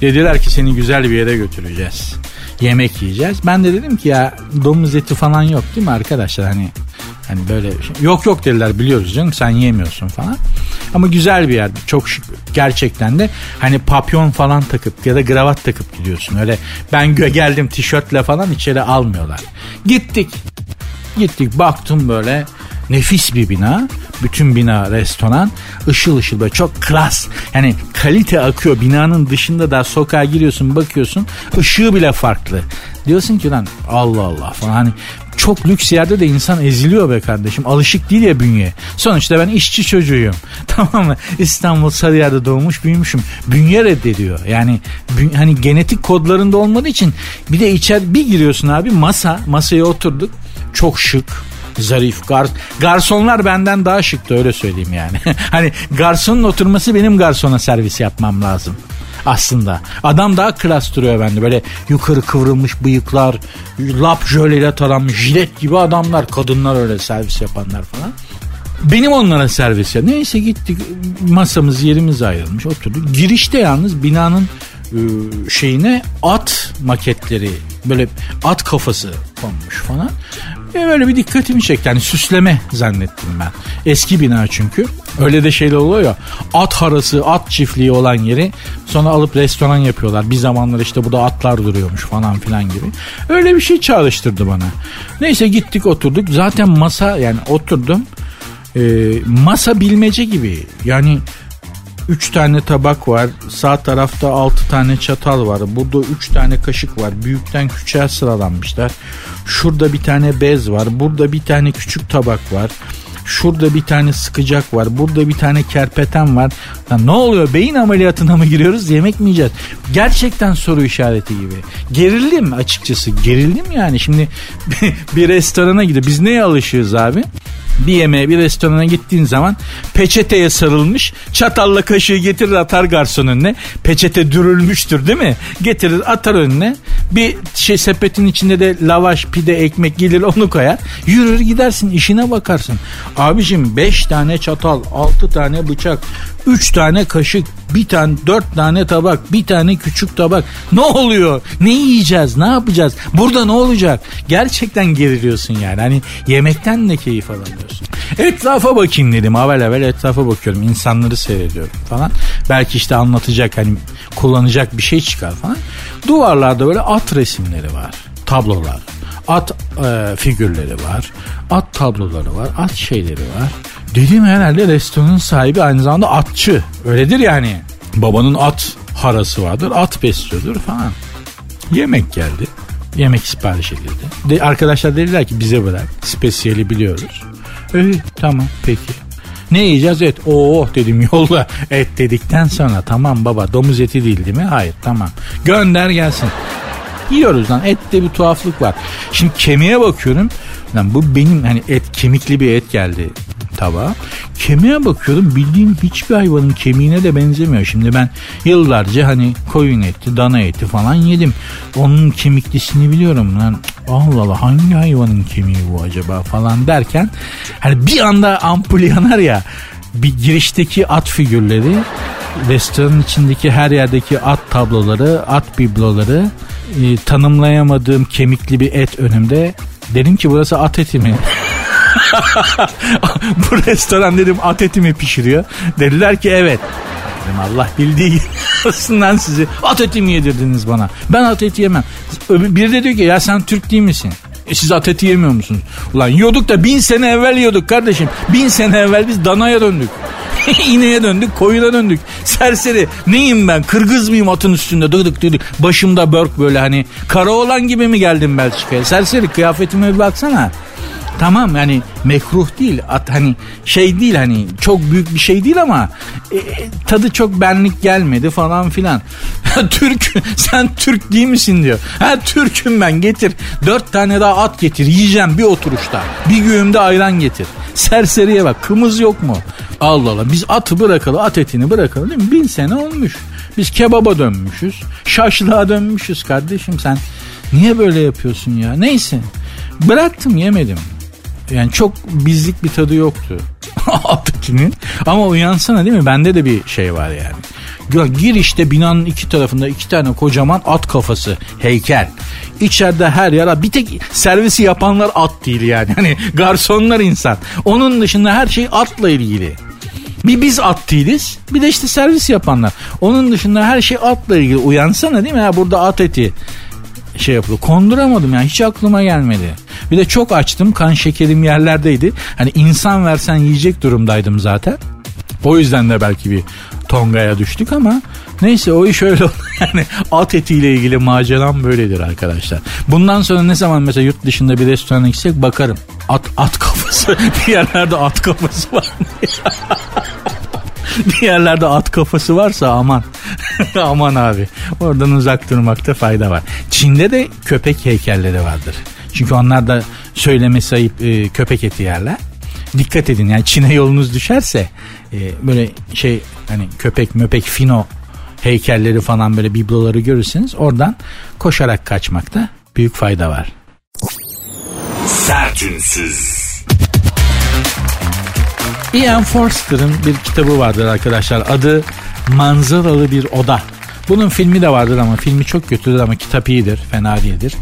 Dediler ki seni güzel bir yere götüreceğiz. Yemek yiyeceğiz. Ben de dedim ki ya domuz eti falan yok değil mi arkadaşlar? Hani Hani böyle şey. yok yok dediler biliyoruz canım sen yemiyorsun falan. Ama güzel bir yer. Çok şık. Gerçekten de hani papyon falan takıp ya da gravat takıp gidiyorsun. Öyle ben geldim tişörtle falan içeri almıyorlar. Gittik. Gittik baktım böyle nefis bir bina. Bütün bina restoran. ışıl ışıl böyle çok klas. Yani kalite akıyor. Binanın dışında da sokağa giriyorsun bakıyorsun. ışığı bile farklı. Diyorsun ki lan Allah Allah falan. Hani çok lüks yerde de insan eziliyor be kardeşim. Alışık değil ya bünye. Sonuçta ben işçi çocuğuyum. Tamam mı? İstanbul Sarıyer'de doğmuş büyümüşüm. Bünye reddediyor. Yani bün, hani genetik kodlarında olmadığı için bir de içer bir giriyorsun abi masa. Masaya oturduk. Çok şık zarif. Gar garsonlar benden daha şıktı öyle söyleyeyim yani. hani garsonun oturması benim garsona servis yapmam lazım aslında. Adam daha klas duruyor bende. Böyle yukarı kıvrılmış bıyıklar, lap jöleyle taranmış jilet gibi adamlar. Kadınlar öyle servis yapanlar falan. Benim onlara servis ya. Neyse gittik masamız yerimiz ayrılmış oturduk. Girişte yalnız binanın e, şeyine at maketleri böyle at kafası konmuş falan. Ve böyle bir dikkatimi çekti. Yani süsleme zannettim ben. Eski bina çünkü. Öyle de şeyler oluyor ya. At harası, at çiftliği olan yeri sonra alıp restoran yapıyorlar. Bir zamanlar işte burada atlar duruyormuş falan filan gibi. Öyle bir şey çağrıştırdı bana. Neyse gittik oturduk. Zaten masa yani oturdum. E, masa bilmece gibi. Yani 3 tane tabak var. Sağ tarafta 6 tane çatal var. Burada 3 tane kaşık var. Büyükten küçüğe sıralanmışlar. Şurada bir tane bez var. Burada bir tane küçük tabak var. Şurada bir tane sıkacak var. Burada bir tane kerpeten var. Lan ne oluyor? Beyin ameliyatına mı giriyoruz? Yemek mi yiyeceğiz? Gerçekten soru işareti gibi. Gerildim açıkçası. Gerildim yani. Şimdi bir restorana gidiyor. Biz neye alışığız abi? Bir yemeğe bir restorana gittiğin zaman peçeteye sarılmış çatalla kaşığı getirir atar garson önüne. Peçete dürülmüştür değil mi? Getirir atar önüne. Bir şey sepetin içinde de lavaş, pide, ekmek gelir onu koyar. Yürür gidersin işine bakarsın. Abicim 5 tane çatal, 6 tane bıçak, 3 tane kaşık, bir tane 4 tane tabak, bir tane küçük tabak. Ne oluyor? Ne yiyeceğiz? Ne yapacağız? Burada ne olacak? Gerçekten geriliyorsun yani. Hani yemekten de keyif alamıyorsun. Etrafa bakayım dedim. Havel havel etrafa bakıyorum. İnsanları seyrediyorum falan. Belki işte anlatacak hani kullanacak bir şey çıkar falan. Duvarlarda böyle at resimleri var. Tablolar. At e, figürleri var. At tabloları var. At şeyleri var. Dedim herhalde restoranın sahibi aynı zamanda atçı. Öyledir yani. Babanın at harası vardır. At besliyordur falan. Yemek geldi. Yemek sipariş edildi. De, arkadaşlar dediler ki bize bırak. Spesiyeli biliyoruz. İyi tamam peki. Ne yiyeceğiz? Et. Oo dedim yolla. Et dedikten sonra tamam baba domuz eti değil değil mi? Hayır tamam. Gönder gelsin. Yiyoruz lan ette bir tuhaflık var. Şimdi kemiğe bakıyorum. Lan bu benim hani et kemikli bir et geldi tabağa. Kemiğe bakıyorum bildiğim hiçbir hayvanın kemiğine de benzemiyor. Şimdi ben yıllarca hani koyun eti, dana eti falan yedim. Onun kemiklisini biliyorum lan. Allah Allah hangi hayvanın kemiği bu acaba falan derken hani bir anda ampul yanar ya bir girişteki at figürleri restoranın içindeki her yerdeki at tabloları at bibloları e, tanımlayamadığım kemikli bir et önümde dedim ki burası at eti mi? Bu restoran dedim at eti mi pişiriyor? Dediler ki evet. Dedim Allah bildiği arasından sizi at eti mi yedirdiniz bana? Ben at eti yemem. Biri de diyor ki ya sen Türk değil misin? E siz at eti yemiyor musunuz? Ulan yiyorduk da bin sene evvel yiyorduk kardeşim. Bin sene evvel biz danaya döndük. İneğe döndük, koyuna döndük. Serseri. Neyim ben? Kırgız mıyım atın üstünde? Dıdık dıdık. Başımda börk böyle hani. Kara olan gibi mi geldim Belçika'ya? Serseri kıyafetime bir baksana. Tamam yani mekruh değil at hani şey değil hani çok büyük bir şey değil ama e, tadı çok benlik gelmedi falan filan. Türk sen Türk değil misin diyor. Ha Türk'üm ben getir dört tane daha at getir yiyeceğim bir oturuşta bir güğümde ayran getir. Serseriye bak kımız yok mu? Allah Allah biz atı bırakalı at etini bırakalı değil mi? Bin sene olmuş. Biz kebaba dönmüşüz. Şaşlığa dönmüşüz kardeşim sen. Niye böyle yapıyorsun ya? Neyse. Bıraktım yemedim. Yani çok bizlik bir tadı yoktu. Alttakinin. Ama uyansana değil mi? Bende de bir şey var yani. Gir işte binanın iki tarafında iki tane kocaman at kafası heykel. İçeride her yer bir tek servisi yapanlar at değil yani. Hani garsonlar insan. Onun dışında her şey atla ilgili. Bir biz at değiliz. Bir de işte servis yapanlar. Onun dışında her şey atla ilgili. Uyansana değil mi? Ha, burada at eti şey yapılıyor. Konduramadım yani hiç aklıma gelmedi. Bir de çok açtım kan şekerim yerlerdeydi. Hani insan versen yiyecek durumdaydım zaten. O yüzden de belki bir Tonga'ya düştük ama neyse o iş öyle oldu. Yani at etiyle ilgili maceram böyledir arkadaşlar. Bundan sonra ne zaman mesela yurt dışında bir restorana gitsek bakarım. At, at kafası bir yerlerde at kafası var bir yerlerde at kafası varsa aman. aman abi. Oradan uzak durmakta fayda var. Çin'de de köpek heykelleri vardır. Çünkü onlar da söylemesi ayıp e, köpek eti yerler. Dikkat edin yani Çin'e yolunuz düşerse e, böyle şey hani köpek möpek fino heykelleri falan böyle bibloları görürseniz oradan koşarak kaçmakta büyük fayda var. Sertünsüz. Ian Forster'ın bir kitabı vardır arkadaşlar. Adı Manzaralı Bir Oda. Bunun filmi de vardır ama filmi çok kötüdür ama kitap iyidir, fena değildir.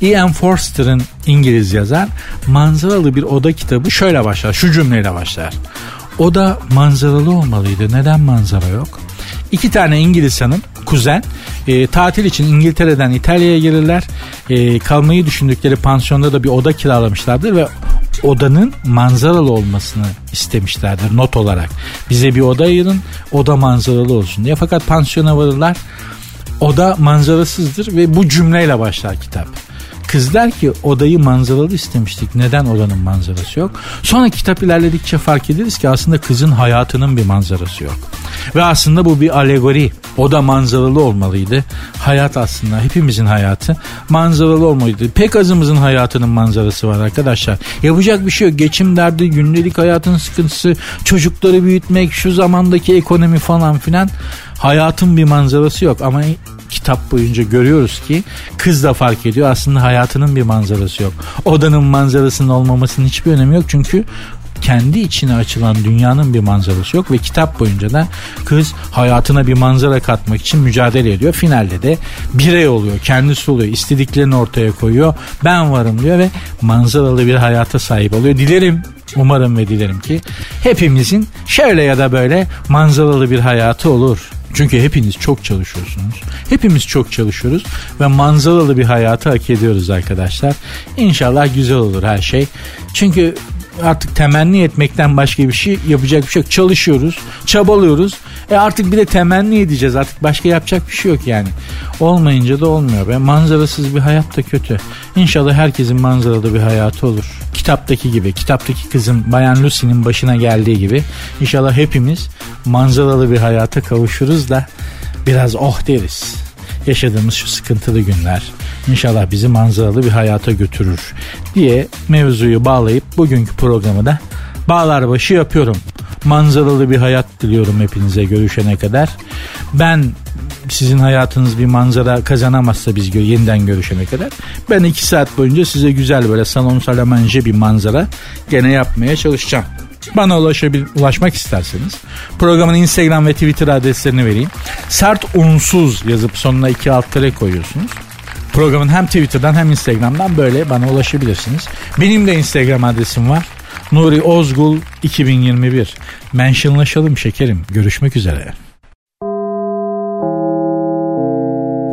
Ian Forster'ın İngiliz yazar Manzaralı Bir Oda kitabı şöyle başlar, şu cümleyle başlar. Oda manzaralı olmalıydı. Neden manzara yok? İki tane İngiliz hanım, kuzen, e, tatil için İngiltere'den İtalya'ya gelirler. E, kalmayı düşündükleri pansiyonda da bir oda kiralamışlardır ve odanın manzaralı olmasını istemişlerdir not olarak. Bize bir oda ayırın, oda manzaralı olsun diye. Fakat pansiyona varırlar, oda manzarasızdır ve bu cümleyle başlar kitap. Kız der ki odayı manzaralı istemiştik. Neden odanın manzarası yok? Sonra kitap ilerledikçe fark ederiz ki aslında kızın hayatının bir manzarası yok. Ve aslında bu bir alegori. Oda manzaralı olmalıydı. Hayat aslında hepimizin hayatı manzaralı olmalıydı. Pek azımızın hayatının manzarası var arkadaşlar. Yapacak bir şey yok. Geçim derdi, günlük hayatın sıkıntısı, çocukları büyütmek, şu zamandaki ekonomi falan filan. Hayatın bir manzarası yok ama kitap boyunca görüyoruz ki kız da fark ediyor aslında hayatının bir manzarası yok. Odanın manzarasının olmamasının hiçbir önemi yok çünkü kendi içine açılan dünyanın bir manzarası yok ve kitap boyunca da kız hayatına bir manzara katmak için mücadele ediyor. Finalde de birey oluyor, kendisi oluyor, istediklerini ortaya koyuyor. Ben varım diyor ve manzaralı bir hayata sahip oluyor. Dilerim Umarım ve dilerim ki hepimizin şöyle ya da böyle manzaralı bir hayatı olur. Çünkü hepiniz çok çalışıyorsunuz. Hepimiz çok çalışıyoruz ve manzaralı bir hayatı hak ediyoruz arkadaşlar. İnşallah güzel olur her şey. Çünkü artık temenni etmekten başka bir şey yapacak bir şey yok. Çalışıyoruz, çabalıyoruz. E artık bir de temenni edeceğiz. Artık başka yapacak bir şey yok yani. Olmayınca da olmuyor. Be. Manzarasız bir hayat da kötü. İnşallah herkesin manzaralı bir hayatı olur. Kitaptaki gibi, kitaptaki kızın Bayan Lucy'nin başına geldiği gibi İnşallah hepimiz manzaralı bir hayata kavuşuruz da biraz oh deriz yaşadığımız şu sıkıntılı günler inşallah bizi manzaralı bir hayata götürür diye mevzuyu bağlayıp bugünkü programı da bağlar başı yapıyorum. Manzaralı bir hayat diliyorum hepinize görüşene kadar. Ben sizin hayatınız bir manzara kazanamazsa biz gö- yeniden görüşene kadar ben iki saat boyunca size güzel böyle salon salamanje bir manzara gene yapmaya çalışacağım. Bana ulaşabil, ulaşmak isterseniz programın Instagram ve Twitter adreslerini vereyim. Sert unsuz yazıp sonuna iki alt tere koyuyorsunuz. Programın hem Twitter'dan hem Instagram'dan böyle bana ulaşabilirsiniz. Benim de Instagram adresim var. Nuri Ozgul 2021. Mentionlaşalım şekerim. Görüşmek üzere.